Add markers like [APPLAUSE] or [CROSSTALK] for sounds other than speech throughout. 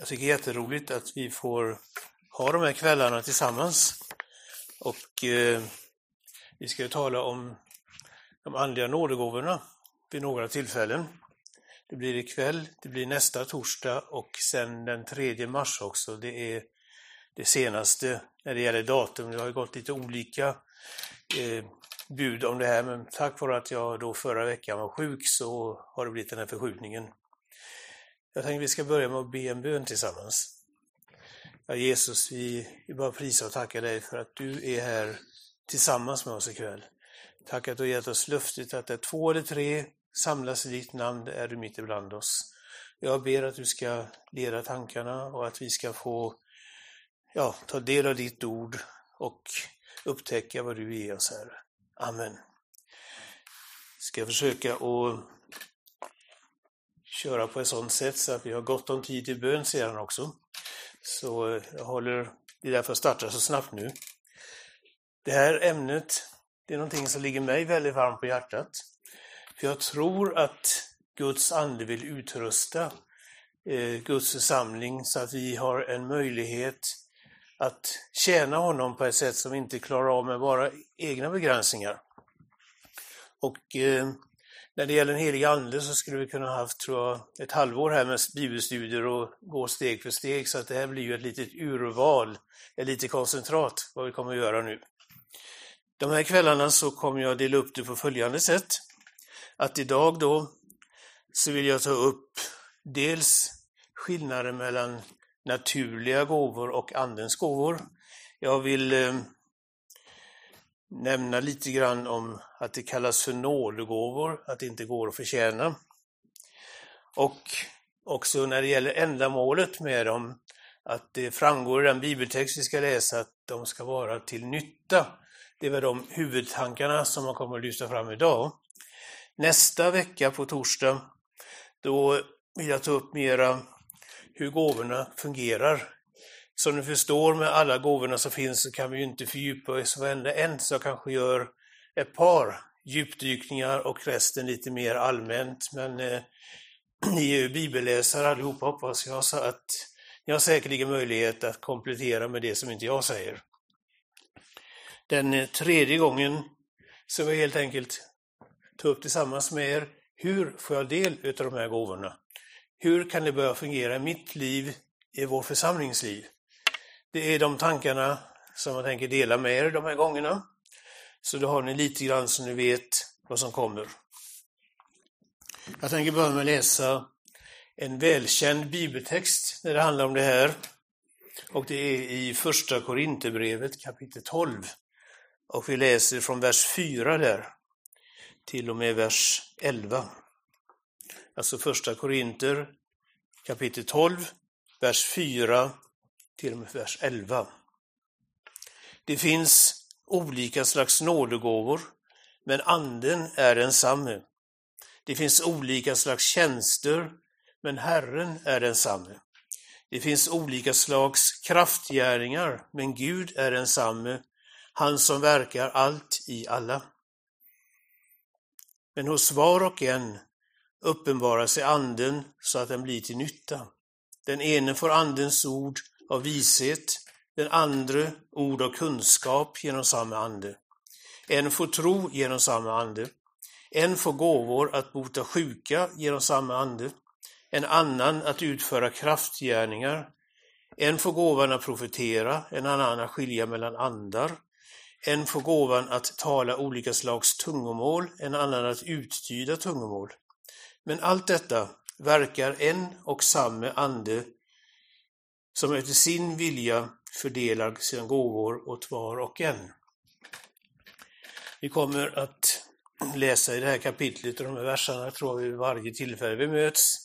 Jag tycker det är jätteroligt att vi får ha de här kvällarna tillsammans. Och eh, vi ska ju tala om de andliga nådegåvorna vid några tillfällen. Det blir ikväll, det blir nästa torsdag och sen den 3 mars också. Det är det senaste när det gäller datum. Det har ju gått lite olika eh, bud om det här, men tack vare att jag då förra veckan var sjuk så har det blivit den här förskjutningen. Jag tänkte vi ska börja med att be en bön tillsammans. Ja, Jesus, vi, vill bara prisa och tacka dig för att du är här tillsammans med oss ikväll. Tack att du har gett oss löftet att där två eller tre samlas i ditt namn är du mitt ibland oss. Jag ber att du ska leda tankarna och att vi ska få ja, ta del av ditt ord och upptäcka vad du ger oss, här. Amen. Ska försöka att köra på ett sådant sätt så att vi har gott om tid till bön sedan också. Så eh, jag håller, det är därför jag startar så snabbt nu. Det här ämnet, det är någonting som ligger mig väldigt varmt på hjärtat. För jag tror att Guds ande vill utrusta eh, Guds församling så att vi har en möjlighet att tjäna honom på ett sätt som vi inte klarar av med våra egna begränsningar. Och eh, när det gäller den helige ande så skulle vi kunna haft, tror jag, ett halvår här med bibelstudier och gå steg för steg, så att det här blir ju ett litet urval, ett litet koncentrat, vad vi kommer att göra nu. De här kvällarna så kommer jag dela upp det på följande sätt. Att idag då så vill jag ta upp dels skillnaden mellan naturliga gåvor och Andens gåvor. Jag vill eh, nämna lite grann om att det kallas för nådegåvor, att det inte går att förtjäna. Och också när det gäller ändamålet med dem, att det framgår i den bibeltext vi ska läsa att de ska vara till nytta. Det är väl de huvudtankarna som man kommer att lyfta fram idag. Nästa vecka på torsdag, då vill jag ta upp mera hur gåvorna fungerar. Som ni förstår med alla gåvorna som finns så kan vi ju inte fördjupa oss varenda en, så jag kanske gör ett par djupdykningar och resten lite mer allmänt. Men eh, [CLEARS THROAT] ni är ju bibelläsare allihopa hoppas jag, så att ni har säkerligen möjlighet att komplettera med det som inte jag säger. Den eh, tredje gången så vill jag helt enkelt ta upp tillsammans med er, hur får jag del av de här gåvorna? Hur kan det börja fungera i mitt liv, i vår församlingsliv? Det är de tankarna som jag tänker dela med er de här gångerna. Så då har ni lite grann så ni vet vad som kommer. Jag tänker börja med att läsa en välkänd bibeltext när det handlar om det här. Och det är i Första Korinthierbrevet kapitel 12. Och vi läser från vers 4 där till och med vers 11. Alltså Första Korinter kapitel 12, vers 4 till och med vers 11. Det finns olika slags nådegåvor, men anden är densamme. Det finns olika slags tjänster, men Herren är densamme. Det finns olika slags kraftgärningar, men Gud är densamme, han som verkar allt i alla. Men hos var och en uppenbarar sig anden så att den blir till nytta. Den ene får andens ord av vishet, den andra ord av kunskap genom samma ande. En får tro genom samma ande. En får gåvor att bota sjuka genom samma ande. En annan att utföra kraftgärningar. En får gåvan att profetera, en annan att skilja mellan andar. En får gåvan att tala olika slags tungomål, en annan att uttyda tungomål. Men allt detta verkar en och samma ande som efter sin vilja fördelar sina gåvor åt var och en. Vi kommer att läsa i det här kapitlet och de här verserna tror jag vid varje tillfälle vi möts.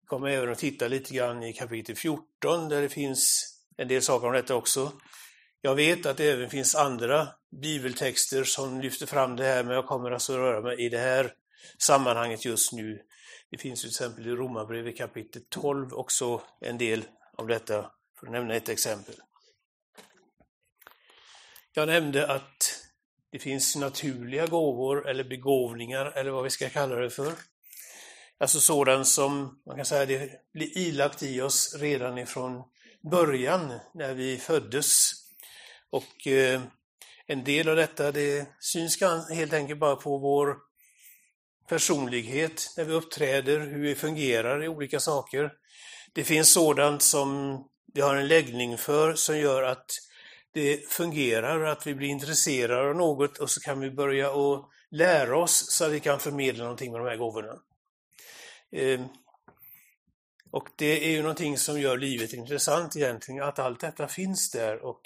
Vi kommer även att titta lite grann i kapitel 14 där det finns en del saker om detta också. Jag vet att det även finns andra bibeltexter som lyfter fram det här, men jag kommer alltså röra mig i det här sammanhanget just nu. Det finns till exempel i Romarbrevet kapitel 12 också en del av detta, för att nämna ett exempel. Jag nämnde att det finns naturliga gåvor eller begåvningar eller vad vi ska kalla det för. Alltså sådant som man kan säga det blir ilagt i oss redan ifrån början när vi föddes. Och eh, en del av detta det syns helt enkelt bara på vår personlighet, när vi uppträder, hur vi fungerar i olika saker. Det finns sådant som vi har en läggning för som gör att det fungerar, att vi blir intresserade av något och så kan vi börja att lära oss så att vi kan förmedla någonting med de här gåvorna. Ehm, och det är ju någonting som gör livet intressant egentligen, att allt detta finns där. Och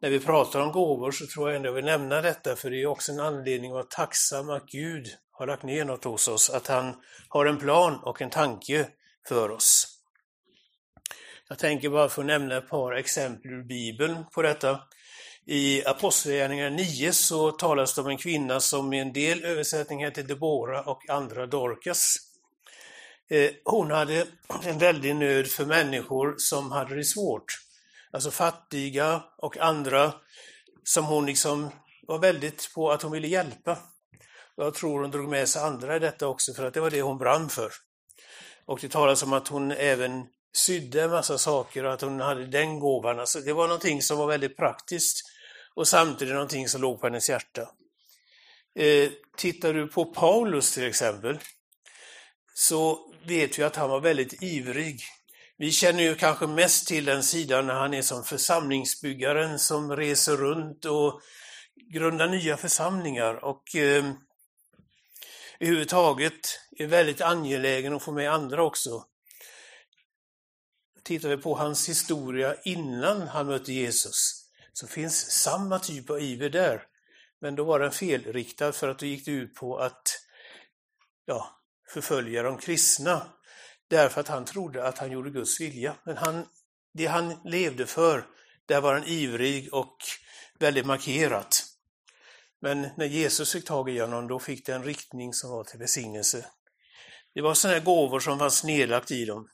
när vi pratar om gåvor så tror jag ändå jag vill nämna detta, för det är också en anledning att vara tacksam att Gud har lagt ner något hos oss, att han har en plan och en tanke för oss. Jag tänker bara få nämna ett par exempel ur Bibeln på detta. I Apostlagärningarna 9 så talas det om en kvinna som i en del översättningar heter Debora och andra Dorcas. Eh, hon hade en väldig nöd för människor som hade det svårt. Alltså fattiga och andra som hon liksom var väldigt på att hon ville hjälpa. Jag tror hon drog med sig andra i detta också för att det var det hon brann för. Och det talas om att hon även sydde en massa saker och att hon hade den gåvan. Alltså det var någonting som var väldigt praktiskt och samtidigt någonting som låg på hennes hjärta. Eh, tittar du på Paulus till exempel, så vet vi att han var väldigt ivrig. Vi känner ju kanske mest till den sidan när han är som församlingsbyggaren som reser runt och grundar nya församlingar och eh, överhuvudtaget är väldigt angelägen att få med andra också. Tittar vi på hans historia innan han mötte Jesus så finns samma typ av iver där. Men då var den felriktad för att då gick det ut på att ja, förfölja de kristna. Därför att han trodde att han gjorde Guds vilja. Men han, det han levde för, där var han ivrig och väldigt markerat. Men när Jesus fick tag i honom, då fick det en riktning som var till välsignelse. Det var sådana gåvor som fanns nedlagt i dem.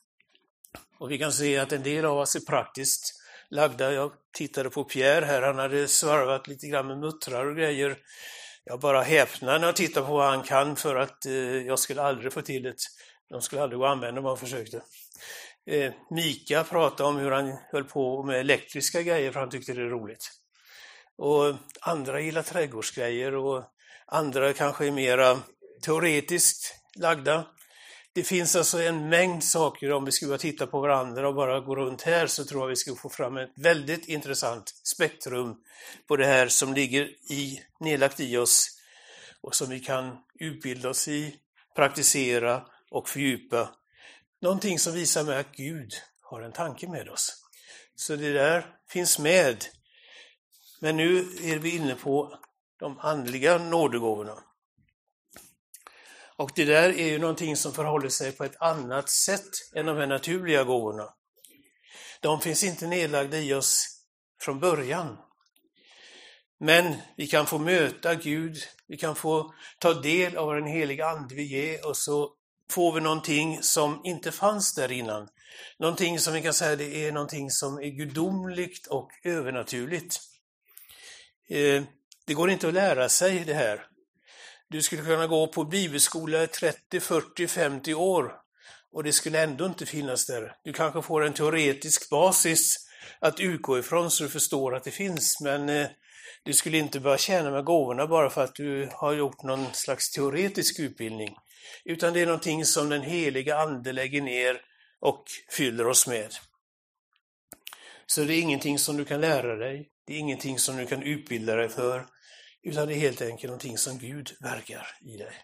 Och vi kan se att en del av oss är praktiskt lagda. Jag tittade på Pierre här, han hade svarvat lite grann med muttrar och grejer. Jag bara häpnar när jag tittar på vad han kan för att eh, jag skulle aldrig få till det. De skulle aldrig gå att använda om man försökte. Eh, Mika pratade om hur han höll på med elektriska grejer för han tyckte det är roligt. Och andra gillar trädgårdsgrejer och andra kanske är mera teoretiskt lagda. Det finns alltså en mängd saker, om vi skulle titta på varandra och bara gå runt här så tror jag vi skulle få fram ett väldigt intressant spektrum på det här som ligger i, nedlagt i oss och som vi kan utbilda oss i, praktisera och fördjupa. Någonting som visar mig att Gud har en tanke med oss. Så det där finns med. Men nu är vi inne på de andliga nådegåvorna. Och det där är ju någonting som förhåller sig på ett annat sätt än de här naturliga gåvorna. De finns inte nedlagda i oss från början. Men vi kan få möta Gud, vi kan få ta del av den heliga Ande vi ger och så får vi någonting som inte fanns där innan. Någonting som vi kan säga det är någonting som är gudomligt och övernaturligt. Eh, det går inte att lära sig det här. Du skulle kunna gå på bibelskola i 30, 40, 50 år och det skulle ändå inte finnas där. Du kanske får en teoretisk basis att utgå ifrån så du förstår att det finns, men eh, du skulle inte börja tjäna med gåvorna bara för att du har gjort någon slags teoretisk utbildning. Utan det är någonting som den heliga Ande lägger ner och fyller oss med. Så det är ingenting som du kan lära dig, det är ingenting som du kan utbilda dig för, utan det är helt enkelt någonting som Gud verkar i dig.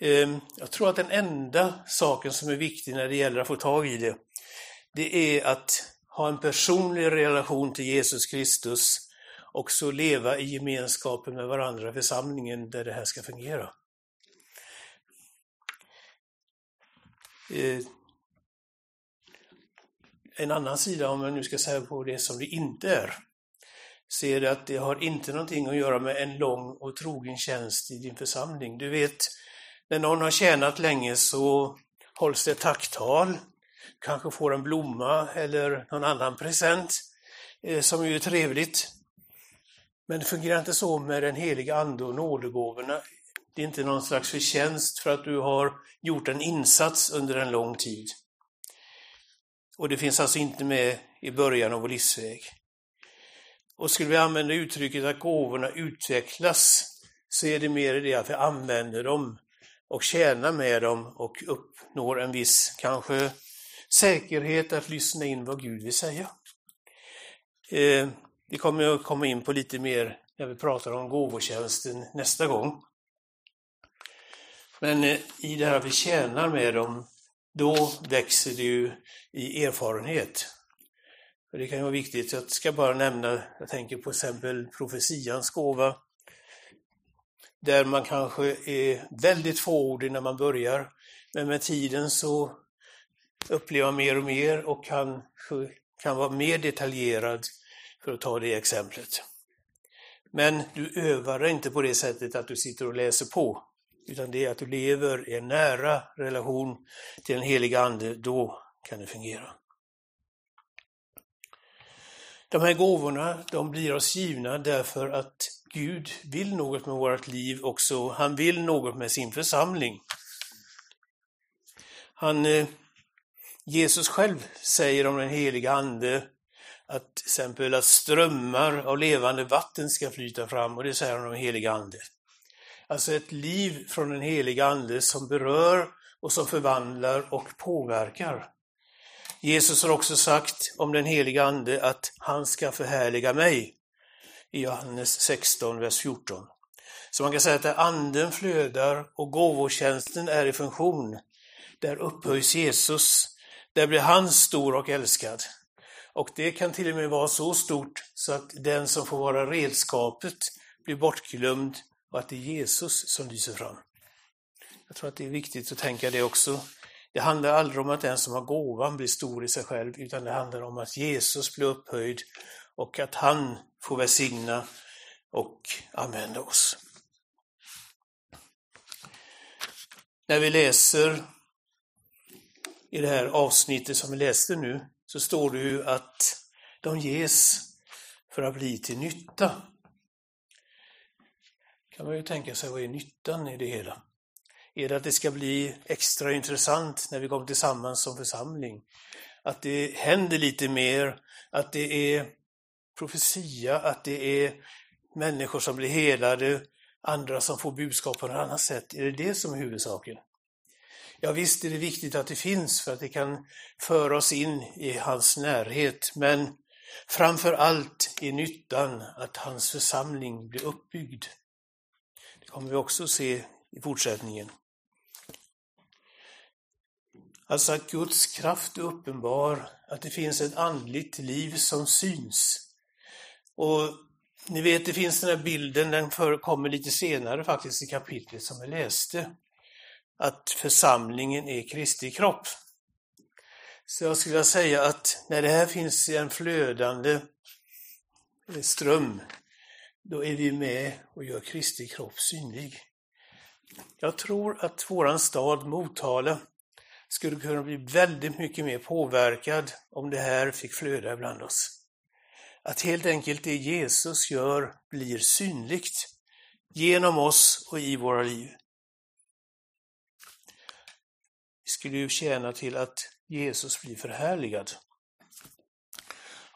Ehm, jag tror att den enda saken som är viktig när det gäller att få tag i det, det är att ha en personlig relation till Jesus Kristus och så leva i gemenskapen med varandra i församlingen där det här ska fungera. Ehm, en annan sida, om jag nu ska säga på det som det inte är, ser att det har inte någonting att göra med en lång och trogen tjänst i din församling. Du vet, när någon har tjänat länge så hålls det tacktal, kanske får en blomma eller någon annan present eh, som ju är trevligt. Men det fungerar inte så med den heliga Ande och nådegåvorna. Det är inte någon slags förtjänst för att du har gjort en insats under en lång tid. Och det finns alltså inte med i början av vår livsväg. Och skulle vi använda uttrycket att gåvorna utvecklas, så är det mer det att vi använder dem och tjänar med dem och uppnår en viss, kanske, säkerhet att lyssna in vad Gud vill säga. Eh, vi kommer att komma in på lite mer när vi pratar om gåvotjänsten nästa gång. Men eh, i det här att vi tjänar med dem, då växer det ju i erfarenhet. Det kan ju vara viktigt, jag ska bara nämna, jag tänker på exempel profetians gåva, där man kanske är väldigt fåordig när man börjar, men med tiden så upplever man mer och mer och kan, kan vara mer detaljerad, för att ta det exemplet. Men du övar inte på det sättet att du sitter och läser på, utan det är att du lever i en nära relation till den heliga Ande, då kan det fungera. De här gåvorna, de blir oss givna därför att Gud vill något med vårt liv också. Han vill något med sin församling. Han, eh, Jesus själv säger om den heliga Ande att till exempel att strömmar av levande vatten ska flyta fram och det säger han om den heliga Ande. Alltså ett liv från den heliga Ande som berör och som förvandlar och påverkar. Jesus har också sagt om den heliga Ande att han ska förhärliga mig i Johannes 16, vers 14. Så man kan säga att där anden flödar och gåvotjänsten är i funktion, där upphöjs Jesus, där blir han stor och älskad. Och det kan till och med vara så stort så att den som får vara redskapet blir bortglömd och att det är Jesus som lyser fram. Jag tror att det är viktigt att tänka det också. Det handlar aldrig om att den som har gåvan blir stor i sig själv, utan det handlar om att Jesus blir upphöjd och att han får välsigna och använda oss. När vi läser i det här avsnittet som vi läste nu, så står det ju att de ges för att bli till nytta. kan man ju tänka sig, vad är nyttan i det hela? Är det att det ska bli extra intressant när vi kommer tillsammans som församling? Att det händer lite mer, att det är profetia, att det är människor som blir helade, andra som får budskap på något annat sätt. Är det det som är huvudsaken? Ja, visst är det viktigt att det finns för att det kan föra oss in i hans närhet, men framför allt är nyttan att hans församling blir uppbyggd. Det kommer vi också se i fortsättningen. Alltså att Guds kraft är uppenbar, att det finns ett andligt liv som syns. Och ni vet, det finns den här bilden, den förekommer lite senare faktiskt i kapitlet som vi läste att församlingen är Kristi kropp. Så jag skulle vilja säga att när det här finns i en flödande ström, då är vi med och gör Kristi kropp synlig. Jag tror att våran stad Motala skulle kunna bli väldigt mycket mer påverkad om det här fick flöda ibland oss. Att helt enkelt det Jesus gör blir synligt genom oss och i våra liv. skulle ju tjäna till att Jesus blir förhärligad.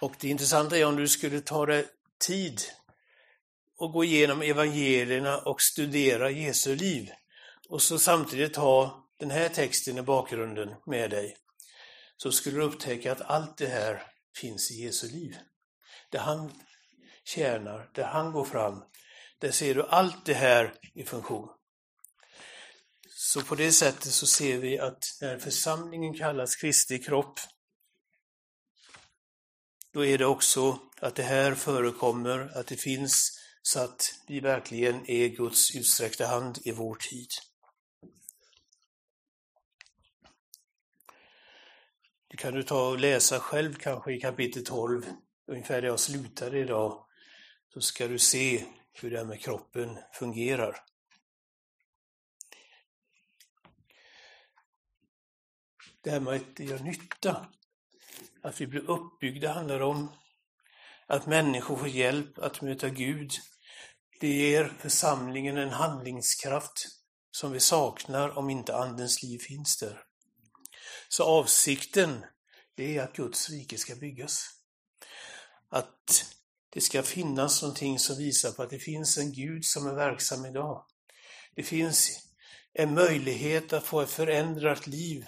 Och det intressanta är om du skulle ta dig tid och gå igenom evangelierna och studera Jesu liv och så samtidigt ha den här texten i bakgrunden med dig, så skulle du upptäcka att allt det här finns i Jesu liv. Där han tjänar, där han går fram, där ser du allt det här i funktion. Så på det sättet så ser vi att när församlingen kallas Kristi kropp, då är det också att det här förekommer, att det finns så att vi verkligen är Guds utsträckta hand i vår tid. Det kan du ta och läsa själv kanske i kapitel 12, ungefär där jag slutade idag, så ska du se hur det här med kroppen fungerar. det här med att det gör nytta. Att vi blir uppbyggda handlar om att människor får hjälp att möta Gud Det ger församlingen en handlingskraft som vi saknar om inte Andens liv finns där. Så avsikten, det är att Guds rike ska byggas. Att det ska finnas någonting som visar på att det finns en Gud som är verksam idag. Det finns en möjlighet att få ett förändrat liv,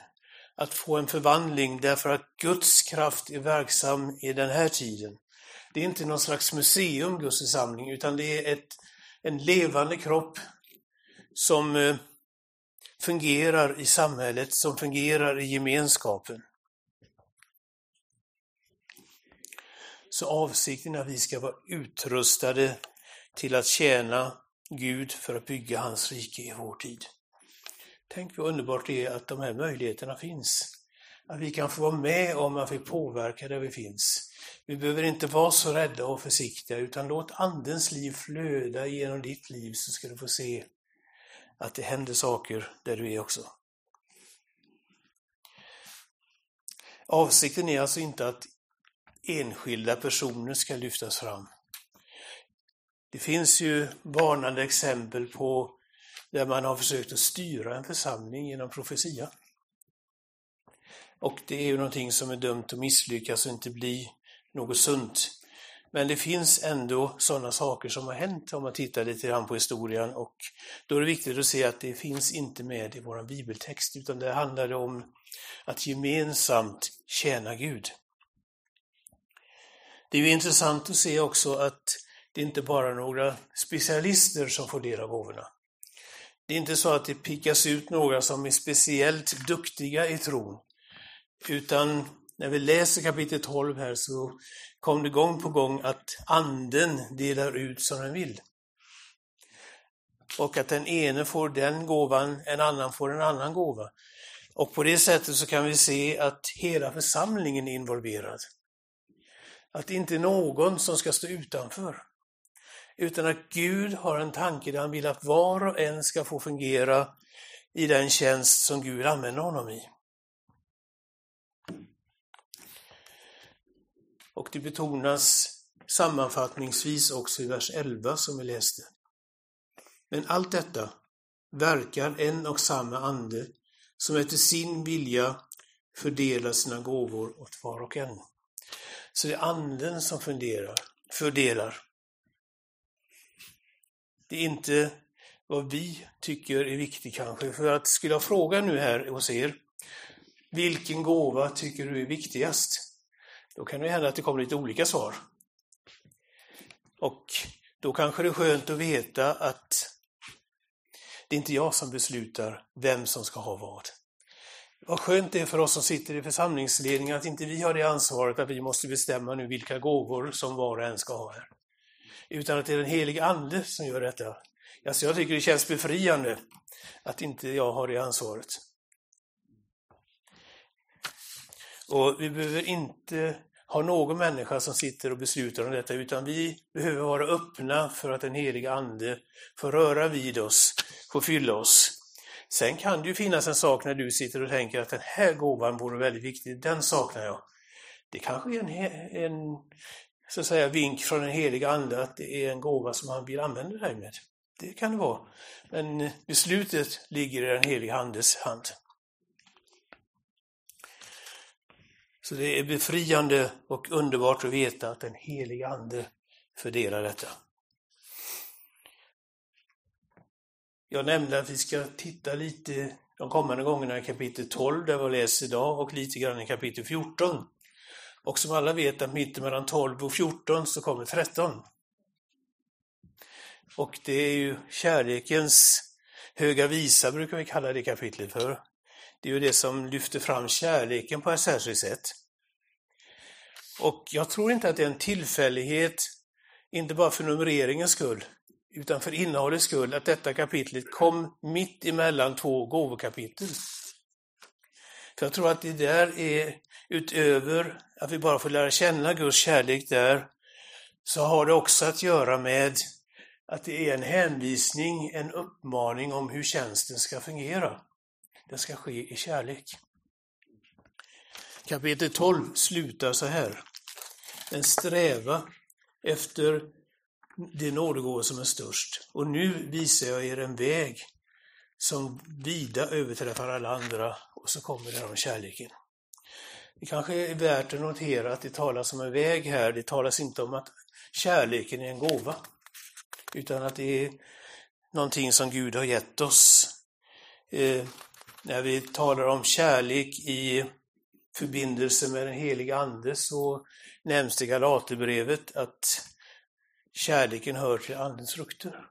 att få en förvandling därför att Guds kraft är verksam i den här tiden. Det är inte någon slags museum, Guds församling, utan det är ett, en levande kropp som eh, fungerar i samhället, som fungerar i gemenskapen. Så avsikten är att vi ska vara utrustade till att tjäna Gud för att bygga hans rike i vår tid. Tänk vad underbart det är att de här möjligheterna finns. Att vi kan få vara med om att vi påverkar där vi finns. Vi behöver inte vara så rädda och försiktiga utan låt Andens liv flöda genom ditt liv så ska du få se att det händer saker där du är också. Avsikten är alltså inte att enskilda personer ska lyftas fram. Det finns ju varnande exempel på där man har försökt att styra en församling genom profetia. Och det är ju någonting som är dömt att misslyckas och inte bli något sunt. Men det finns ändå sådana saker som har hänt om man tittar lite grann på historien och då är det viktigt att se att det finns inte med i vår bibeltext utan det handlar om att gemensamt tjäna Gud. Det är ju intressant att se också att det inte bara är några specialister som får del av gåvorna. Det är inte så att det pickas ut några som är speciellt duktiga i tron, utan när vi läser kapitel 12 här så kom det gång på gång att anden delar ut som den vill. Och att den ene får den gåvan, en annan får en annan gåva. Och på det sättet så kan vi se att hela församlingen är involverad. Att det inte är någon som ska stå utanför. Utan att Gud har en tanke där han vill att var och en ska få fungera i den tjänst som Gud använder honom i. Och det betonas sammanfattningsvis också i vers 11 som vi läste. Men allt detta verkar en och samma ande som efter sin vilja fördelar sina gåvor åt var och en. Så det är anden som funderar, fördelar. Det är inte vad vi tycker är viktigt kanske. För att skulle jag fråga nu här hos er, vilken gåva tycker du är viktigast? Då kan det hända att det kommer lite olika svar. Och då kanske det är skönt att veta att det är inte jag som beslutar vem som ska ha vad. Vad skönt det är för oss som sitter i församlingsledningen att inte vi har det ansvaret att vi måste bestämma nu vilka gåvor som var och en ska ha här. Utan att det är den helige Ande som gör detta. Alltså jag tycker det känns befriande att inte jag har det ansvaret. Och vi behöver inte ha någon människa som sitter och beslutar om detta, utan vi behöver vara öppna för att den heliga Ande får röra vid oss, får fylla oss. Sen kan det ju finnas en sak när du sitter och tänker att den här gåvan vore väldigt viktig, den saknar jag. Det kanske är en, en så att säga, vink från den heliga Ande att det är en gåva som han vill använda dig med. Det kan det vara. Men beslutet ligger i den heliga Andes hand. Så det är befriande och underbart att veta att den helige Ande fördelar detta. Jag nämnde att vi ska titta lite de kommande gångerna i kapitel 12 där vi läser idag och lite grann i kapitel 14. Och som alla vet att mitten mellan 12 och 14 så kommer 13. Och det är ju kärlekens höga visa brukar vi kalla det kapitlet för. Det är ju det som lyfter fram kärleken på ett särskilt sätt. Och jag tror inte att det är en tillfällighet, inte bara för numreringens skull, utan för innehållets skull, att detta kapitlet kom mitt emellan två gåvokapitel. För jag tror att det där är, utöver att vi bara får lära känna Guds kärlek där, så har det också att göra med att det är en hänvisning, en uppmaning om hur tjänsten ska fungera. Den ska ske i kärlek. Kapitel 12 slutar så här. En sträva efter det nådegåvor som är störst. Och nu visar jag er en väg som vida överträffar alla andra och så kommer det här om kärleken. Det kanske är värt att notera att det talas om en väg här, det talas inte om att kärleken är en gåva, utan att det är någonting som Gud har gett oss. Eh, när vi talar om kärlek i förbindelse med den heliga Ande så nämns det i Galaterbrevet att kärleken hör till Andens frukter.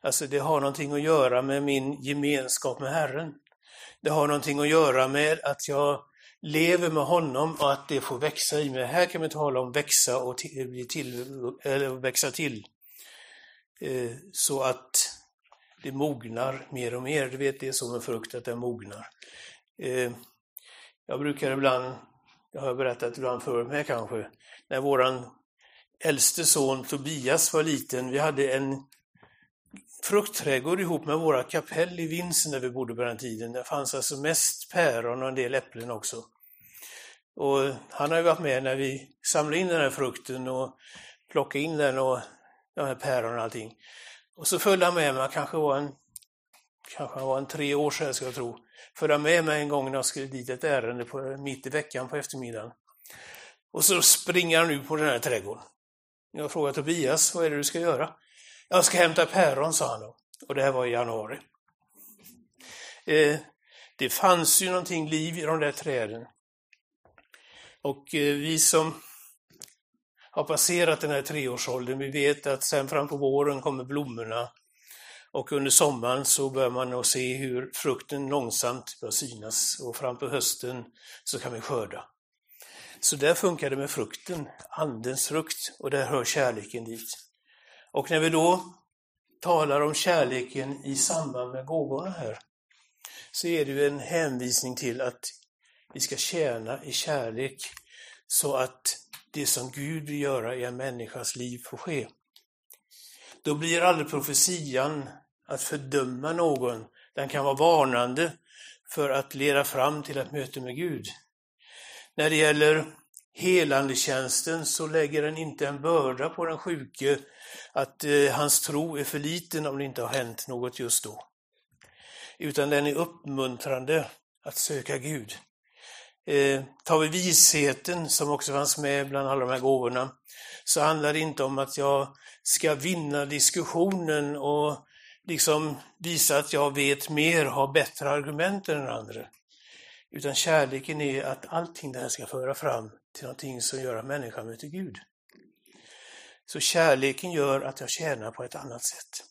Alltså det har någonting att göra med min gemenskap med Herren. Det har någonting att göra med att jag lever med honom och att det får växa i mig. Här kan vi tala om växa och bli till, eller växa till. Eh, så att det mognar mer och mer. Du vet, det är som en frukt att den mognar. Eh, jag brukar ibland, jag har berättat ibland för mig kanske, när våran äldste son Tobias var liten, vi hade en fruktträdgård ihop med våra kapell i Vinsen där vi bodde på den tiden. Det fanns alltså mest päron och en del äpplen också. Och han har ju varit med när vi samlade in den här frukten och plockade in den och de här päronen och allting. Och så följde han med mig, kanske var en, kanske var en tre år sedan ska jag tro. Följde med mig en gång när jag skulle dit ett ärende på, mitt i veckan på eftermiddagen. Och så springer han ut på den här trädgården. Jag frågade Tobias, vad är det du ska göra? Jag ska hämta päron, sa han då. Och det här var i januari. Eh, det fanns ju någonting liv i de där träden. Och eh, vi som har passerat den här treårsåldern, vi vet att sen fram på våren kommer blommorna. Och under sommaren så börjar man att se hur frukten långsamt börjar synas. Och fram på hösten så kan vi skörda. Så där funkar det med frukten, andens frukt, och där hör kärleken dit. Och när vi då talar om kärleken i samband med gåvorna här, så är det ju en hänvisning till att vi ska tjäna i kärlek så att det som Gud vill göra i en människas liv får ske. Då blir aldrig profetian att fördöma någon. Den kan vara varnande för att leda fram till ett möte med Gud. När det gäller helandetjänsten så lägger den inte en börda på den sjuke att eh, hans tro är för liten om det inte har hänt något just då. Utan den är uppmuntrande att söka Gud. Eh, tar vi visheten som också fanns med bland alla de här gåvorna, så handlar det inte om att jag ska vinna diskussionen och liksom visa att jag vet mer, har bättre argument än den andra. Utan kärleken är att allting det här ska föra fram till någonting som gör att människan möter Gud. Så kärleken gör att jag tjänar på ett annat sätt.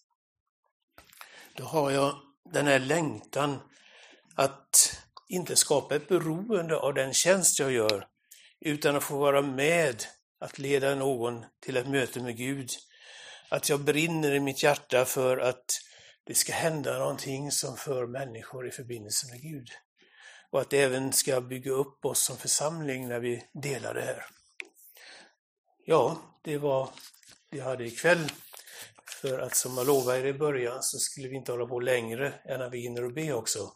Då har jag den här längtan att inte skapa ett beroende av den tjänst jag gör, utan att få vara med att leda någon till ett möte med Gud. Att jag brinner i mitt hjärta för att det ska hända någonting som för människor i förbindelse med Gud. Och att det även ska bygga upp oss som församling när vi delar det här. Ja, det var det jag hade ikväll. För att som jag lovade er i början så skulle vi inte hålla på längre än att vi hinner att be också.